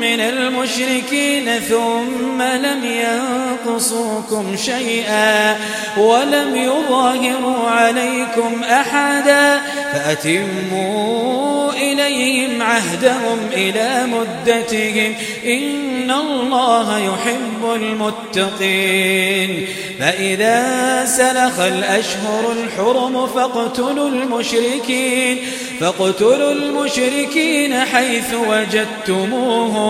من المشركين ثم لم ينقصوكم شيئا ولم يظاهروا عليكم أحدا فأتموا إليهم عهدهم إلى مدتهم إن الله يحب المتقين فإذا سلخ الأشهر الحرم فاقتلوا المشركين فاقتلوا المشركين حيث وجدتموهم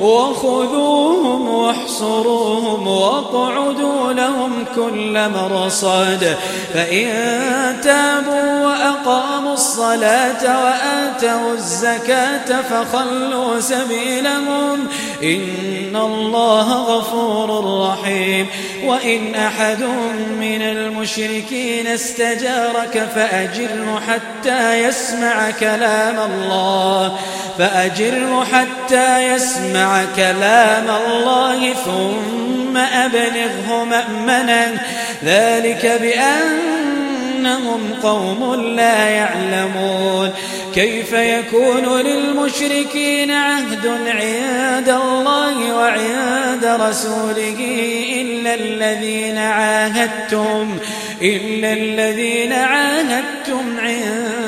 وخذوهم واحصروهم واقعدوا لهم كل مرصاد فإن تابوا وأقاموا الصلاة وآتوا الزكاة فخلوا سبيلهم. إن الله غفور رحيم. وإن أحد من المشركين استجارك فأجره حتى يسمع كلام الله. فأجره حتى يسمع كلام الله ثم أبلغه مأمنا. ذلك بأنهم قوم لا يعلمون. كيف يكون للمشركين عهد عند الله وعند رسوله إلا الذين عاهدتم؟ إلا الذين عاهدتم عند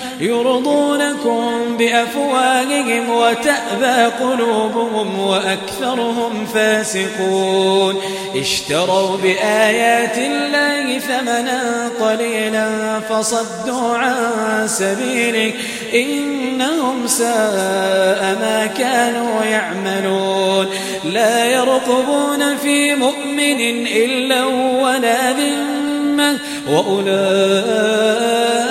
يرضونكم بأفواههم وتأبى قلوبهم وأكثرهم فاسقون. اشتروا بآيات الله ثمنا قليلا فصدوا عن سبيله. إنهم ساء ما كانوا يعملون. لا يرقبون في مؤمن إلا ولا ذمة. وأولئك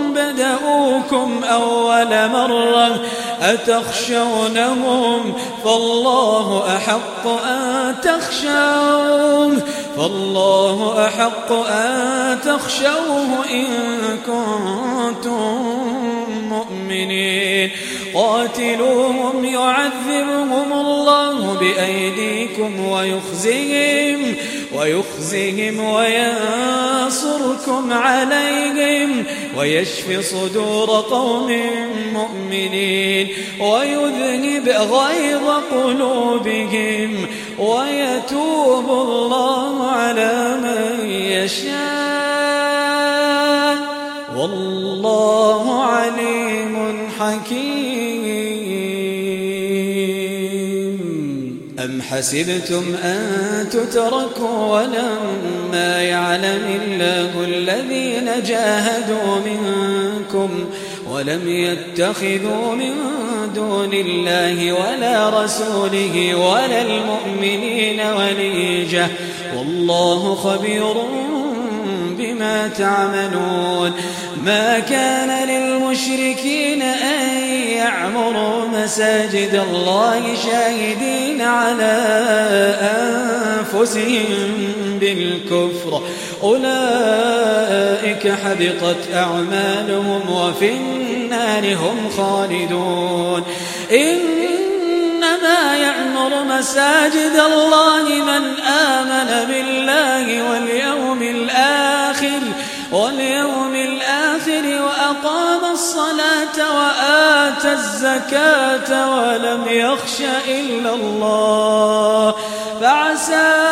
بدأوكم أول مرة أتخشونهم فالله أحق أن تخشوه فالله أحق أن تخشوه إن كنتم مؤمنين قاتلوهم يعذبهم الله بأيديكم ويخزيهم ويخزيهم وينصركم عليهم ويشفي صدور قوم مؤمنين ويذنب غيظ قلوبهم ويتوب الله على من يشاء. والله عليم حكيم. حسبتم أن تتركوا ولما يعلم الله الذين جاهدوا منكم ولم يتخذوا من دون الله ولا رسوله ولا المؤمنين وليجة والله خبير بما تعملون ما كان للمشركين أن يعمروا مساجد الله شاهدين على أنفسهم بالكفر. أولئك حبطت أعمالهم وفي النار هم خالدون. إنما يعمر مساجد الله من آمن بالله واليوم الآخر. واليوم الآخر وأقام الصلاة وآتى الزكاة ولم يخش إلا الله فعسى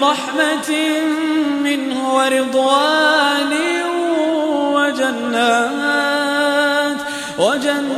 برحمة منه ورضوان وجنات وجنات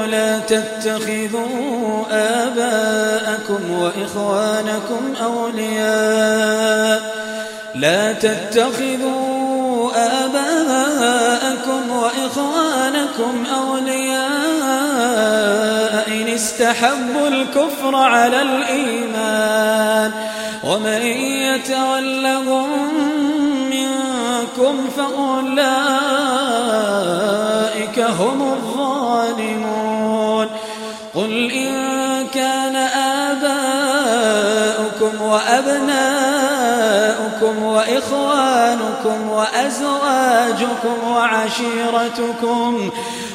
آمنوا لا تتخذوا آباءكم وإخوانكم أولياء. لا تتخذوا آباءكم وإخوانكم أولياء إن استحبوا الكفر على الإيمان. ومن يتولهم منكم فأولئك هم الظالمون. وأبناؤكم وإخوانكم وأزواجكم وعشيرتكم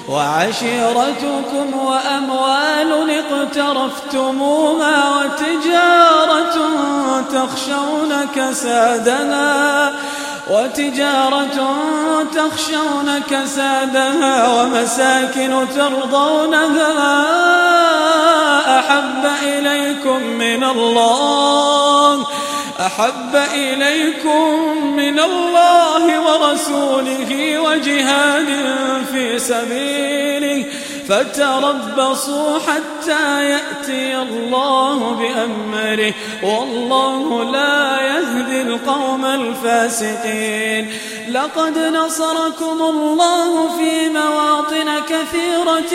وعشيرتكم وأموال اقترفتموها وتجارة تخشون كسادها وتجارة تخشون كسادها ومساكن ترضونها أحب إليكم من الله أحب إليكم من الله ورسوله وجهاد في سبيله. فتربصوا حتى يأتي الله بأمره. والله لا يهدي القوم الفاسقين. لقد نصركم الله في مواطن كثيرة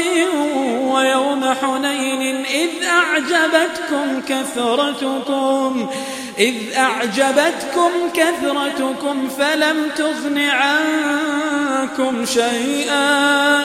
ويوم حنين إذ أعجبتكم كثرتكم. إذ أعجبتكم كثرتكم فلم تغن عنكم شيئا.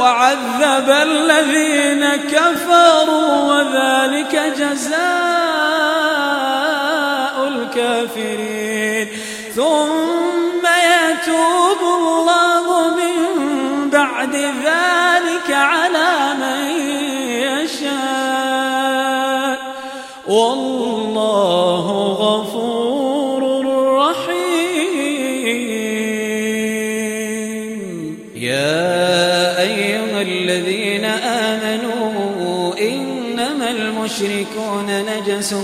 وعذب الذين كفروا وذلك جزاء الكافرين. ثم يتوب الله من بعد ذلك على من يشاء. والله غفور المشركون نجس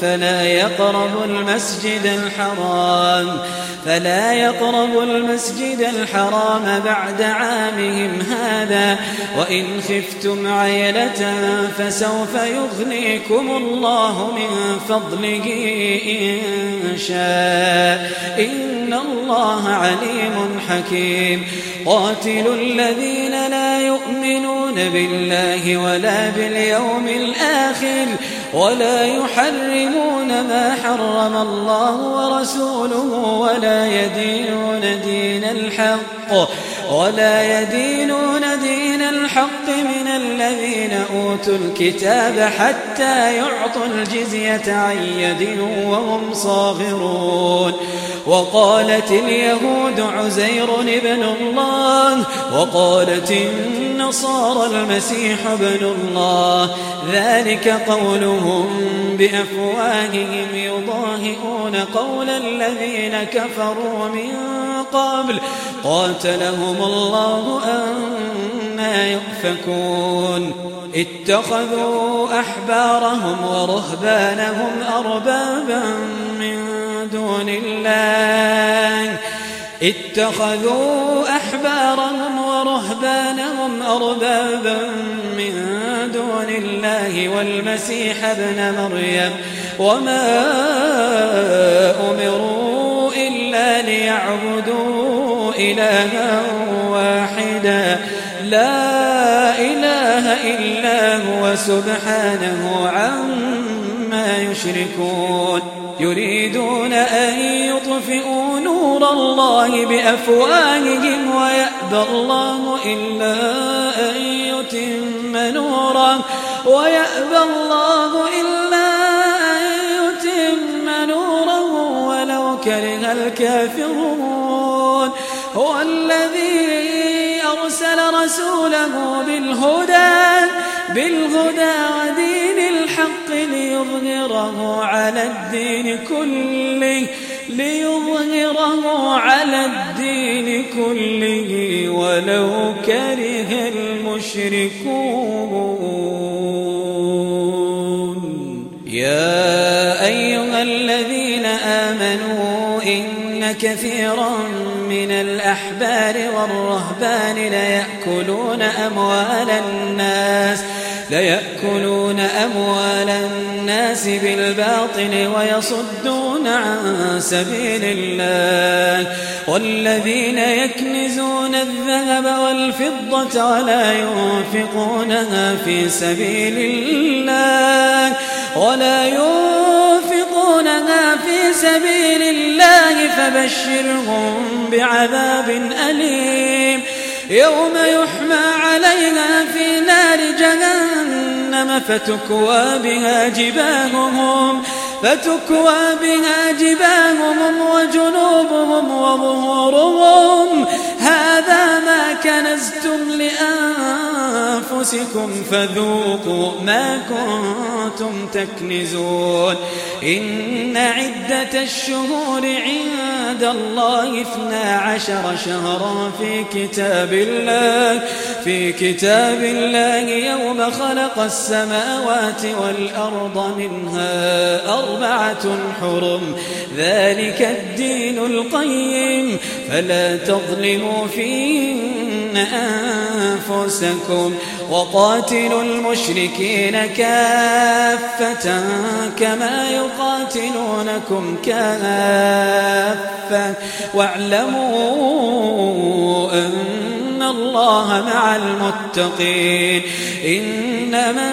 فلا يقربوا المسجد الحرام. فلا يقربوا المسجد الحرام بعد عامهم هذا. وإن خفتم عيلة فسوف يغنيكم الله من فضله إن شاء. إن الله عليم حكيم. قاتلوا الذين لا يؤمنون بالله ولا باليوم الآخر ولا يحرمون ما حرم الله ورسوله ولا يدينون دين الحق. ولا يدينون دين الحق من الذين أوتوا الكتاب حتى يعطوا الجزية عن يد وهم صاغرون. وقالت اليهود عزير ابن الله وقالت النصارى المسيح ابن الله. ذلك قولهم بأفواههم يضاهئون قول الذين كفروا من قبل. قاتلهم الله أنا يؤفكون. اتخذوا أحبارهم ورهبانهم أربابا من دون الله. اتخذوا أحبارهم ورهبانهم أربابا من دون الله. والمسيح ابن مريم وما أمروا إلا ليعبدوا إلها واحدا. لا إله إلا هو سبحانه عما يشركون. يريدون أن يطفئوا نور الله بأفواههم ويأبى الله إلا أن يتم نوره ويأبى الله إلا كره الكافرون. هو الذي أرسل رسوله بالهدى بالهدى ودين الحق ليظهره على الدين كله ليظهره على الدين كله. ولو كره المشركون. كثيرا من الأحبار والرهبان ليأكلون أموال الناس ليأكلون أموال الناس بالباطل ويصدون عن سبيل الله. والذين يكنزون الذهب والفضة ولا ينفقونها في سبيل الله ولا ينفقونها في سبيل الله فبشرهم بعذاب أليم. يوم يحمى عليها في نار جهنم فتكوى بها جباههم. فتكوى بها جباههم وجنوبهم وظهورهم. هذا ما كنزتم لأنفسكم فذوقوا ما كنتم تكنزون. إن عدة الشهور عند الله اثنا عشر شهرا في كتاب الله في كتاب الله يوم خلق السماوات والأرض منها أربعة حرم ذلك الدين القيم. فلا تظلموا فيهن أنفسكم وقاتلوا المشركين كافة كما يقاتلونكم كافة. واعلموا أن الله مع المتقين. إنما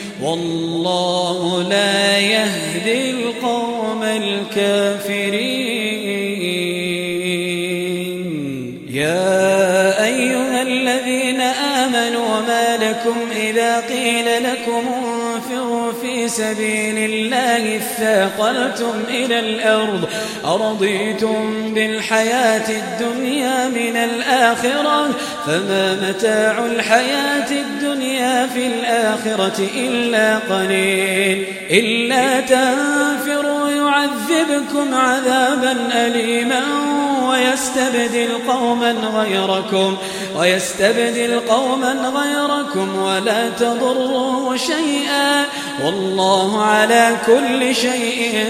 والله لا يهدي القوم الكافرين. يا أيها الذين آمنوا ما لكم إذا قيل لكم في سبيل الله اثاقلتم إلى الأرض أرضيتم بالحياة الدنيا من الآخرة فما متاع الحياة الدنيا في الآخرة إلا قليل إلا تنفروا يعذبكم عذابا أليما ويستبدل قوما غيركم ويستبدل قوما غيركم ولا تضروه شيئا والله على كل شيء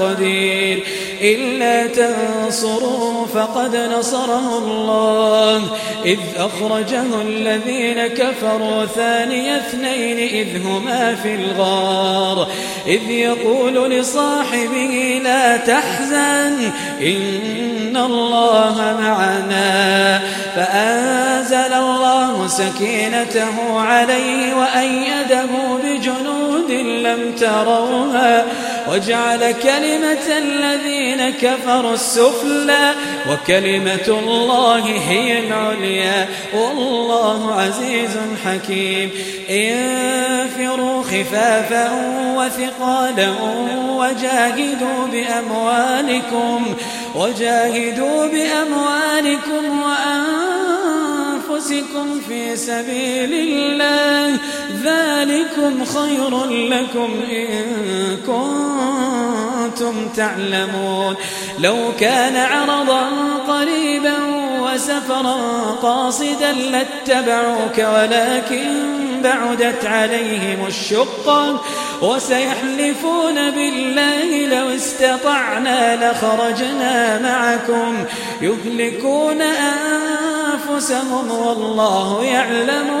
قدير. إلا تنصروه فقد نصره الله. إذ أخرجه الذين كفروا ثاني اثنين إذ هما في الغار. إذ يقول لصاحبه لا تحزن إن الله معنا. فأنزل الله سكينته عليه وأيده بجنود لم تروها. وجعل كلمة الذين كفروا السفلى وكلمة الله هي العليا. والله عزيز حكيم. انفروا خفافا وثقالا وجاهدوا بأموالكم وجاهدوا بأموالكم وأنفسكم في سبيل الله. ذلكم خير لكم إن كنتم تعلمون. لو كان عرضا قريبا وسفرا قاصدا لاتبعوك ولكن بعدت عليهم الشقة وسيحلفون بالله لو استطعنا لخرجنا معكم. يهلكون أنفسهم والله يعلم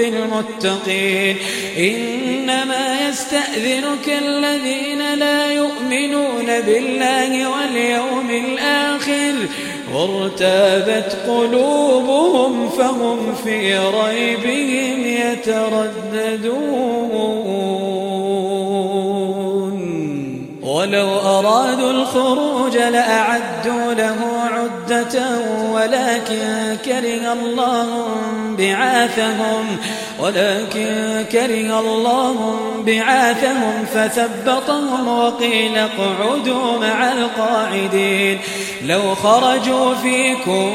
بالمتقين. إنما يستأذنك الذين لا يؤمنون بالله واليوم الآخر. وارتابت قلوبهم فهم في ريبهم يترددون. ولو أرادوا الخروج لأعدوا له ولكن كره الله بعاثهم ولكن كره الله بعاثهم فثبطهم وقيل اقعدوا مع القاعدين. لو خرجوا فيكم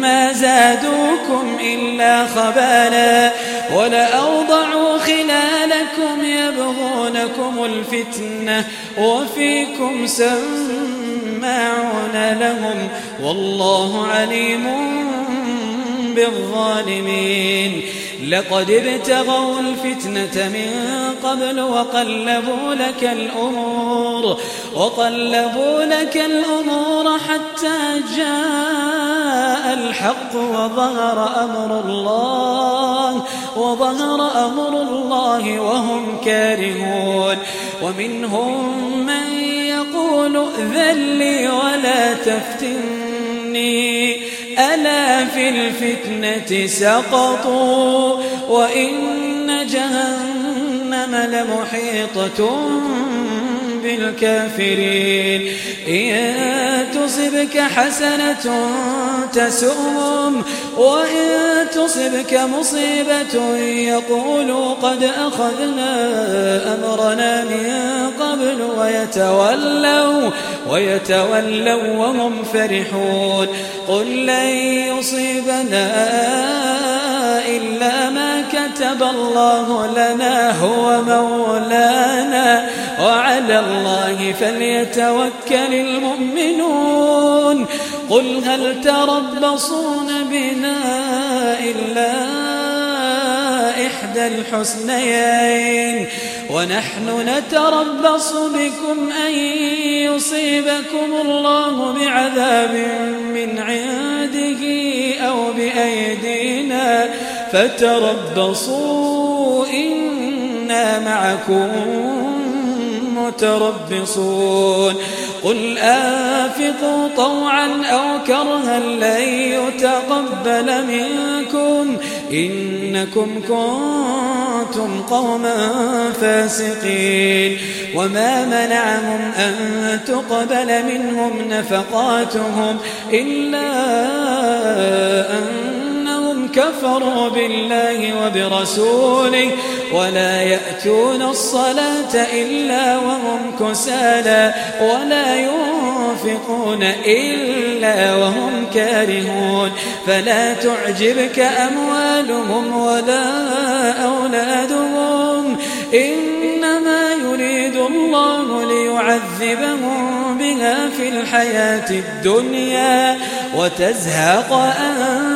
ما زادوكم إلا خبالا ولأوضعوا خلالكم يبغونكم الفتنة وفيكم سماعون لهم والله عليم بالظالمين لقد ابتغوا الفتنة من قبل وقلبوا لك الأمور وقلبوا لك الأمور حتى الحق وظهر أمر الله وظهر أمر الله وهم كارهون. ومنهم من يقول ائذن لي ولا تفتني. ألا في الفتنة سقطوا وإن جهنم لمحيطة بالكافرين. إن تصبك حسنة تسؤهم وإن تصبك مصيبة يقولوا قد أخذنا أمرنا من قبل ويتولوا ويتولوا وهم فرحون. قل لن يصيبنا إلا كتب الله لنا هو مولانا وعلى الله فليتوكل المؤمنون. قل هل تربصون بنا إلا إحدى الحسنيين؟ ونحن نتربص بكم أن يصيبكم الله بعذاب من عنده أو بأيدينا. فتربصوا إنا معكم متربصون. قل أنفقوا طوعا أو كرها لن يتقبل منكم. إنكم كنتم قوما فاسقين. وما منعهم أن تقبل منهم نفقاتهم إلا أن كفروا بالله وبرسوله ولا يأتون الصلاة إلا وهم كسالى ولا ينفقون إلا وهم كارهون فلا تعجبك أموالهم ولا أولادهم إنما يريد الله ليعذبهم بها في الحياة الدنيا وتزهق أنفسهم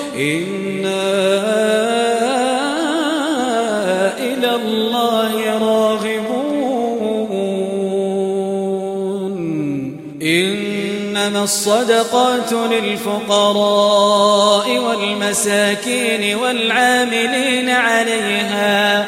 إنا إلى الله راغبون. إنما الصدقات للفقراء والمساكين والعاملين عليها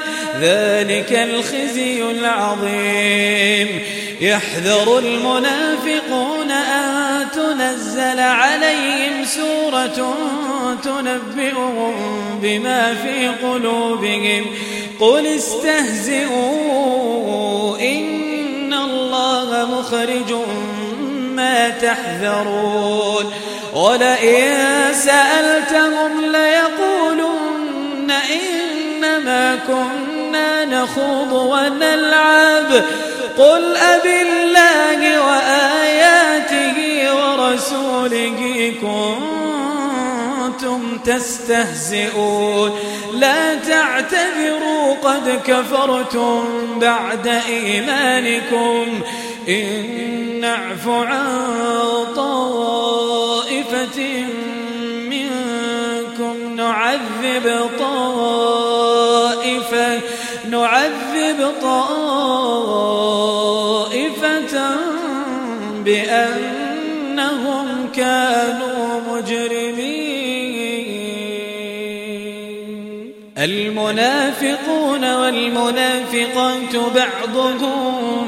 ذلك الخزي العظيم. يحذر المنافقون أن تنزل عليهم سورة تنبئهم بما في قلوبهم. قل استهزئوا إن الله مخرج ما تحذرون. ولئن سألتهم ليقولن إنما كنا نخوض ونلعب. قل أب الله وآياته ورسوله كنتم تستهزئون. لا تعتذروا قد كفرتم بعد إيمانكم. إن نعف عن طائفة منكم نعذب طائفة نعذب طائفة بأنهم كانوا مجرمين. المنافقون والمنافقات بعضهم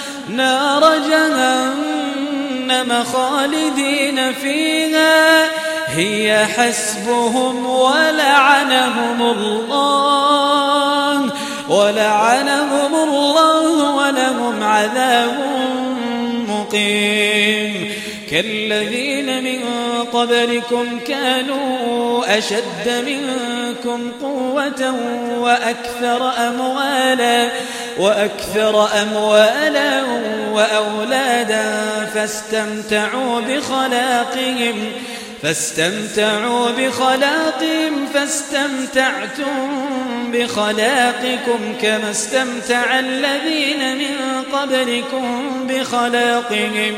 نار جهنم خالدين فيها. هي حسبهم ولعنهم الله ولعنهم الله ولهم عذاب مقيم. كالذين من قبلكم كانوا أشد منكم قوة وأكثر أموالا وأكثر أموالا وأولادا فاستمتعوا بخلاقهم فاستمتعوا بخلاقهم فاستمتعتم بخلاقكم كما استمتع الذين من قبلكم بخلاقهم.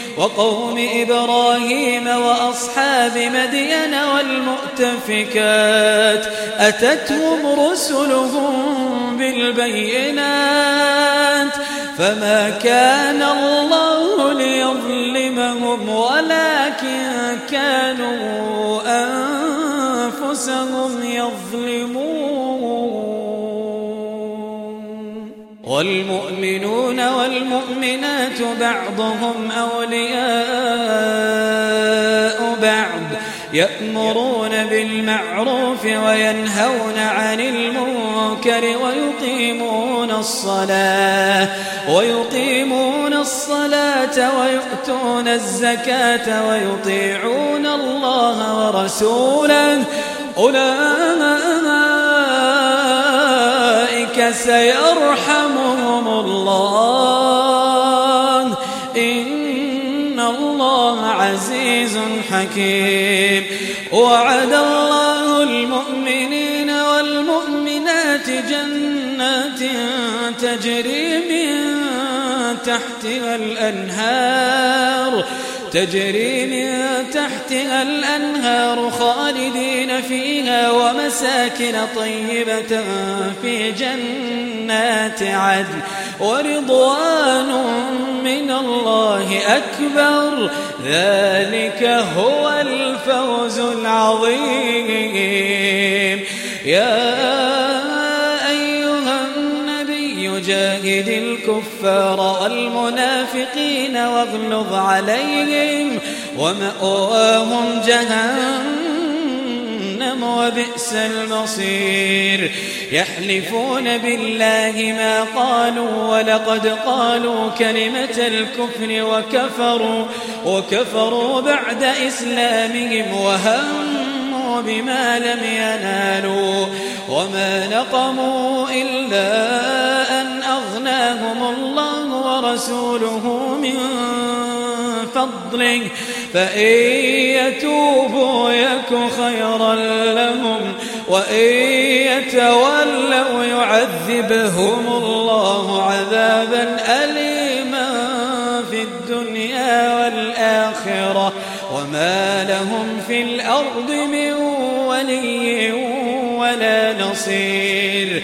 وقوم إبراهيم وأصحاب مدين والمؤتفكات أتتهم رسلهم بالبينات فما كان الله ليظلمهم ولكن كانوا أنفسهم يظلمون والمؤمنون والمؤمنات بعضهم أولياء بعض يأمرون بالمعروف وينهون عن المنكر ويقيمون الصلاة ويقيمون الصلاة ويؤتون الزكاة ويطيعون الله ورسوله أولئك سيرحمهم الله. إن الله عزيز حكيم. وعد الله المؤمنين والمؤمنات جنات تجري من تحتها الأنهار. تجري من تحتها الأنهار خالدين فيها ومساكن طيبة في جنات عدن ورضوان من الله أكبر. ذلك هو الفوز العظيم. يا الكفار والمنافقين واغلظ عليهم ومأواهم جهنم وبئس المصير. يحلفون بالله ما قالوا ولقد قالوا كلمة الكفر وكفروا وكفروا بعد إسلامهم وهموا بما لم ينالوا وما نقموا إلا أغناهم الله ورسوله من فضله فإن يتوبوا يك خيرا لهم وإن يتولوا يعذبهم الله عذابا أليما في الدنيا والآخرة. وما لهم في الأرض من ولي ولا نصير.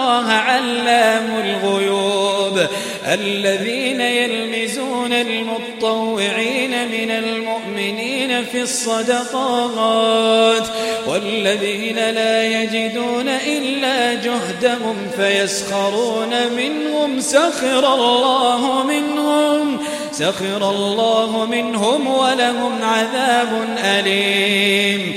الله علام الغيوب. الذين يلمزون المطوعين من المؤمنين في الصدقات والذين لا يجدون إلا جهدهم فيسخرون منهم. سخر الله منهم سخر الله منهم ولهم عذاب أليم.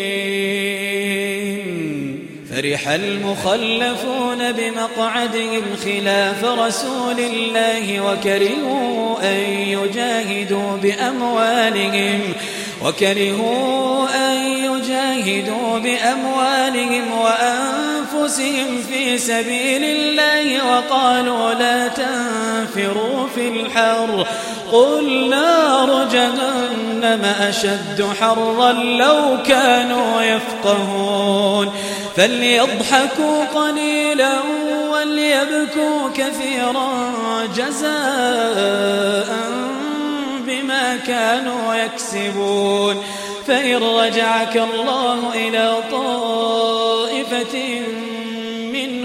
فرح المخلفون بمقعدهم خلاف رسول الله وكرهوا أن يجاهدوا بأموالهم وكرهوا أن يجاهدوا بأموالهم وأنفسهم في سبيل الله وقالوا لا تنفروا. الحر قل نار جهنم أشد حرا لو كانوا يفقهون. فليضحكوا قليلا وليبكوا كثيرا جزاء بما كانوا يكسبون. فإن رجعك الله إلى طائفة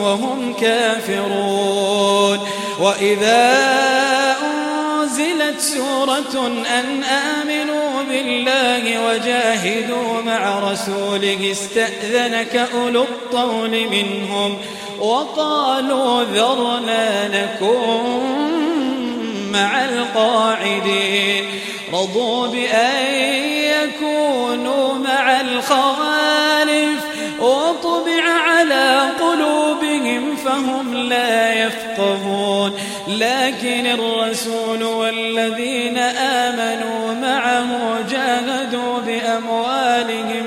وهم كافرون. وإذا أنزلت سورة أن آمنوا بالله وجاهدوا مع رسوله استأذنك أولو الطول منهم وقالوا ذرنا نكن مع القاعدين. رضوا بأن يكونوا مع الخوالف فهم لا يفقهون. لكن الرسول والذين آمنوا معه جاهدوا بأموالهم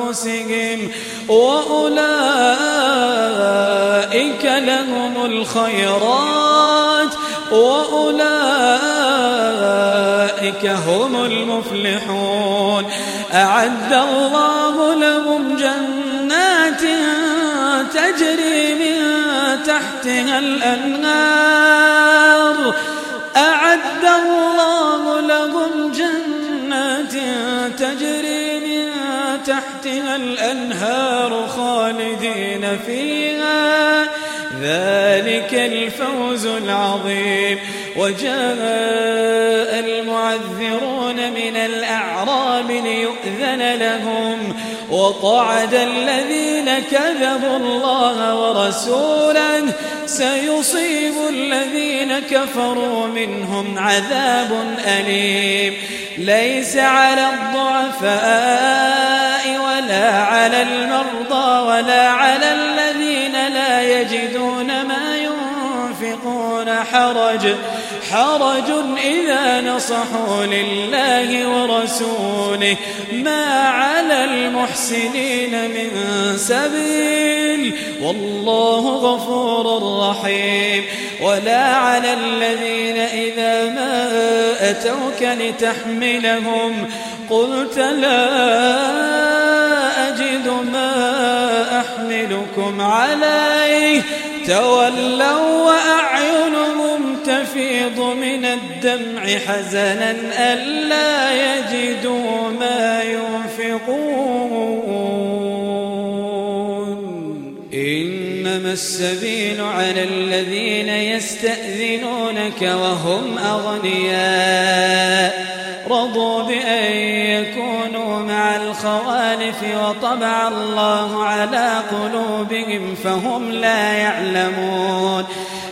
وأنفسهم وأولئك لهم الخيرات وأولئك هم المفلحون. أعد الله تحتها الأنهار. أعد الله لهم جنات تجري من تحتها الأنهار خالدين فيها. ذلك الفوز العظيم. وجاء المعذرون من الأعراب ليؤذن لهم. وقعد الذين كذبوا الله ورسوله سيصيب الذين كفروا منهم عذاب أليم. ليس على الضعفاء ولا على المرضى ولا على الذين لا يجدون ما ينفقون. حرج حرج إذا نصحوا لله ورسوله. ما على المحسنين من سبيل والله غفور رحيم. ولا على الذين إذا ما أتوك لتحملهم قلت لا أجد ما أحملكم عليه. تولوا وأعينهم تفيض من الدمع حزنا ألا يجدوا ما ينفقون. إنما السبيل على الذين يستأذنونك وهم أغنياء. رضوا بأن يكونوا مع الخوالف وطبع الله على قلوبهم فهم لا يعلمون.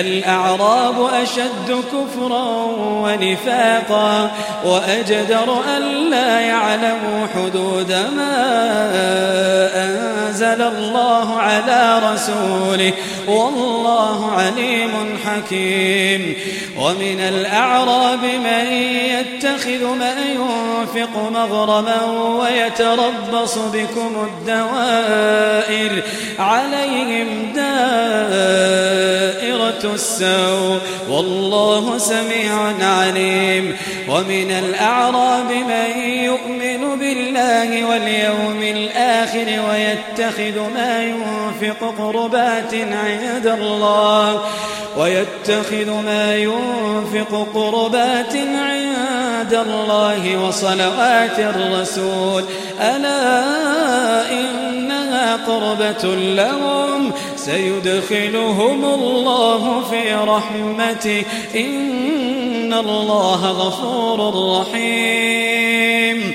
الأعراب أشد كفرا ونفاقا وأجدر أن لا يعلموا حدود ما أنزل الله على رسوله والله عليم حكيم. ومن الأعراب من يتخذ ما ينفق مغرما ويتربص بكم الدوائر عليهم دائرة السوء والله سميع عليم. ومن الأعراب من يؤمن بالله واليوم الآخر ويتخذ ما ينفق قربات عند الله ويتخذ ما ينفق قربات عند الله وصلوات الرسول. ألا إنها قربة لهم سيدخلهم الله في رحمته. إن الله غفور رحيم.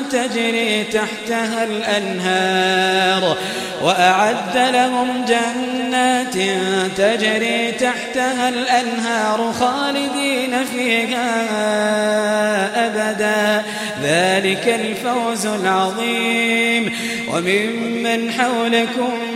تجري تحتها الأنهار وأعد لهم جنات تجري تحتها الأنهار خالدين فيها أبدا. ذلك الفوز العظيم. وممن حولكم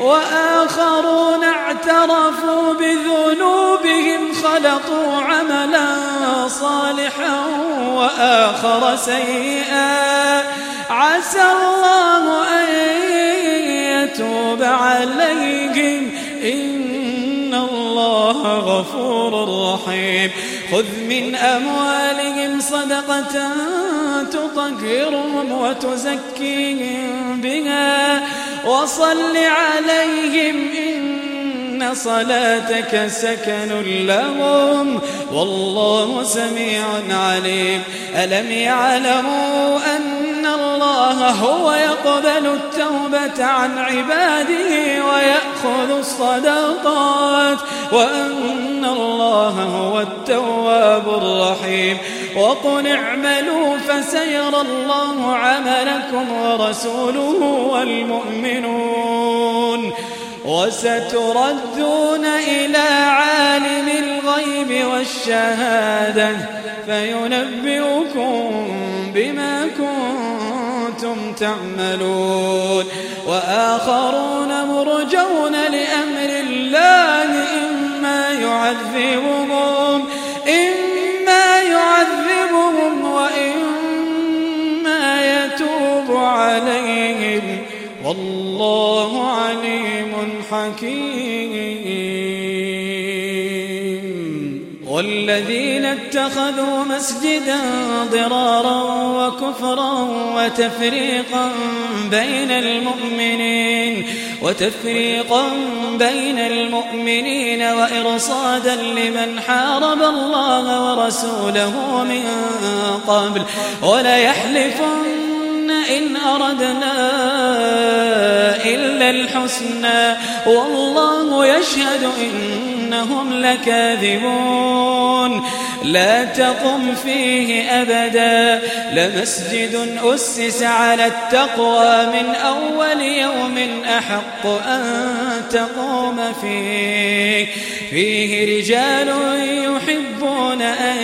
وآخرون اعترفوا بذنوبهم خلطوا عملا صالحا وآخر سيئا. عسى الله أن يتوب عليهم. إن الله غفور رحيم. خذ من أموالهم صدقة تطهرهم وتزكيهم بها وصل عليهم إن صلاتك سكن لهم والله سميع عليم. ألم يعلموا أن الله هو يقبل التوبة عن عباده ويأخذ الصدقات وأن الله هو التواب الرحيم. وقل اعملوا فسيرى الله عملكم ورسوله والمؤمنون. وستردون إلى عالم الغيب والشهادة فينبئكم بما كنتم تعملون وآخرون مرجون لأمر الله إما يعذبهم إما يعذبهم وإما يتوب عليهم والله عليم حكيم والذين اتخذوا مسجدا ضرارا وكفرا وتفريقا بين المؤمنين وتفريقا بين المؤمنين وإرصادا لمن حارب الله ورسوله من قبل. وليحلفن إن أردنا إلا الحسنى. والله يشهد إنهم لكاذبون. لا تقم فيه أبدا. لمسجد أسس على التقوى من أول يوم أحق أن تقوم فيه. فيه رجال يحبون أن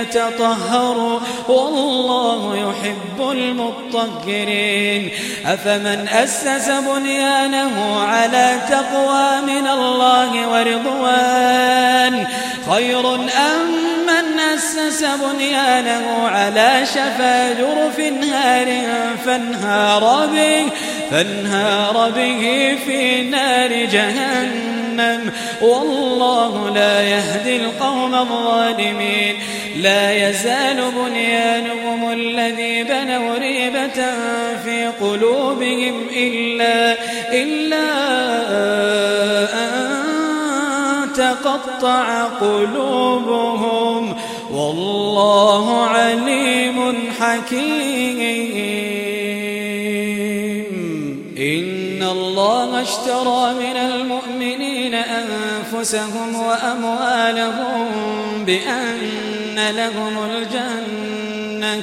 يتطهروا والله يحب المطهرين. أفمن أسس بنيانه على تقوى من الله ورضوان؟ خير أم من أسس بنيانه على شفا جرف هار فانهار به فانهار به في نار جهنم والله لا يهدي القوم الظالمين. لا يزال بنيانهم الذي بنوا ريبة في قلوبهم إلا إلا أن تقطع قلوبهم. والله عليم حكيم. إن الله اشترى من المؤمنين أنفسهم وأموالهم بأن لهم الجنة.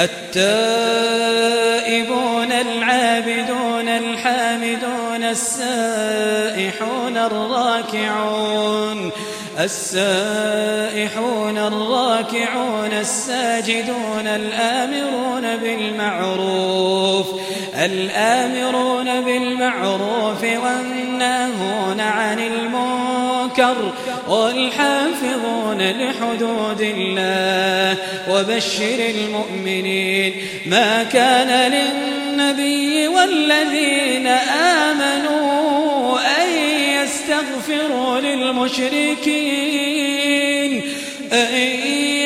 التائبون العابدون الحامدون السائحون الراكعون السائحون الراكعون الساجدون الآمرون بالمعروف الآمرون بالمعروف والناهون عن المنكر والحافظون لحدود الله وبشر المؤمنين ما كان للنبي والذين آمنوا أن يستغفروا للمشركين أن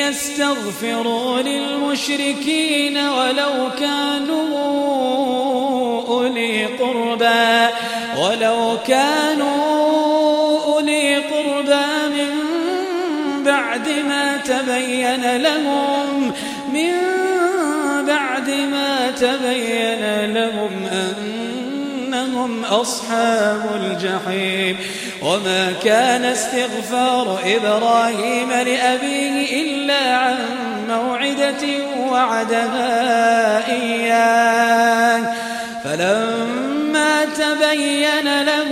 يستغفروا للمشركين ولو كانوا أولي قربى ولو كانوا بعد ما تبين لهم من بعد ما تبين لهم أن إنهم أصحاب الجحيم. وما كان استغفار إبراهيم لأبيه إلا عن موعدة وعدها إياه. فلما تبين له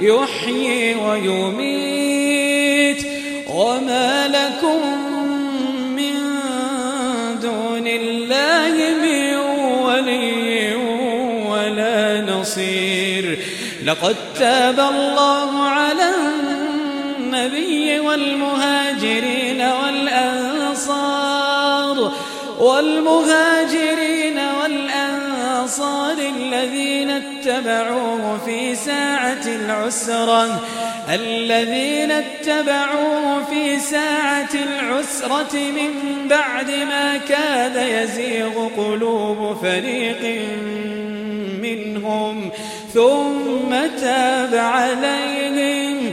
يحيي ويميت. وما لكم من دون الله من ولي ولا نصير. لقد تاب الله على النبي والمهاجرين والأنصار. والمهاجرين والأنصار الذين اتبعوه في ساعة العسرة الذين اتبعوه في ساعة العسرة من بعد ما كاد يزيغ قلوب فريق منهم ثم تاب عليهم.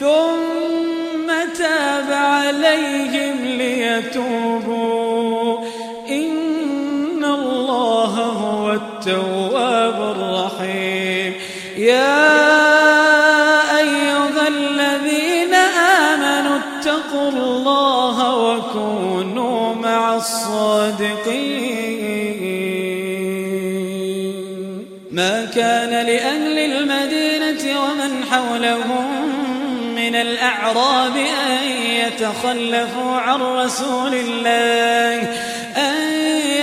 ثم تاب عليهم ليتوبوا. إن الله هو التواب حولهم من الأعراب أن يتخلفوا عن رسول الله أن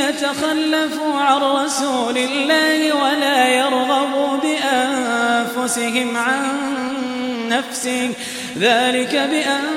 يتخلفوا عن رسول الله ولا يرغبوا بأنفسهم عن نفسه. ذلك بأنهم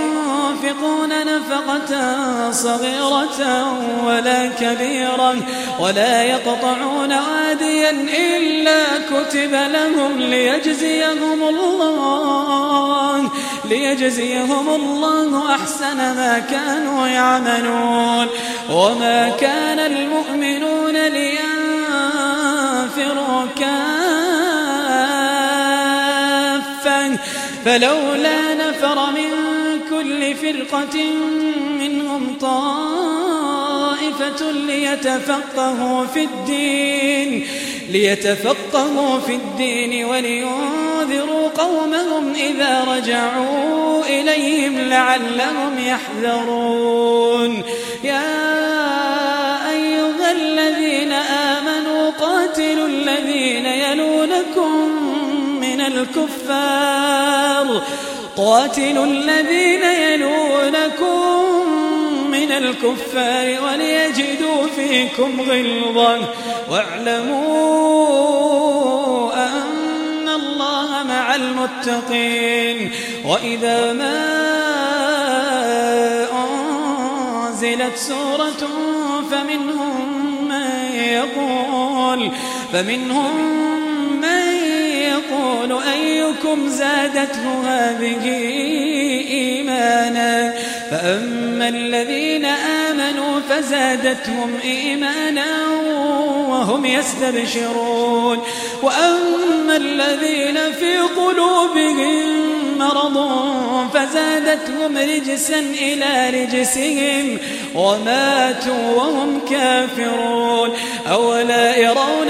ينفقون نفقة صغيرة ولا كبيرة ولا يقطعون واديا إلا كتب لهم ليجزيهم الله ليجزيهم الله أحسن ما كانوا يعملون. وما كان المؤمنون لينفروا كافة فلولا نفر من كل فرقة منهم طائفة ليتفقهوا في الدين ليتفقهوا في الدين ولينذروا قومهم إذا رجعوا إليهم لعلهم يحذرون. يا أيها الذين آمنوا قاتلوا الذين يلونكم من الكفار. قاتلوا الذين يلونكم من الكفار وليجدوا فيكم غلظة. واعلموا أن الله مع المتقين. وإذا ما أنزلت سورة فمنهم من يقول فمنهم من يقول أيكم زادته هذه إيمانا فأما الذين آمنوا فزادتهم إيمانا وهم يستبشرون وأما الذين في قلوبهم مرض فزادتهم رجسا إلى رجسهم وماتوا وهم كافرون أولا يرون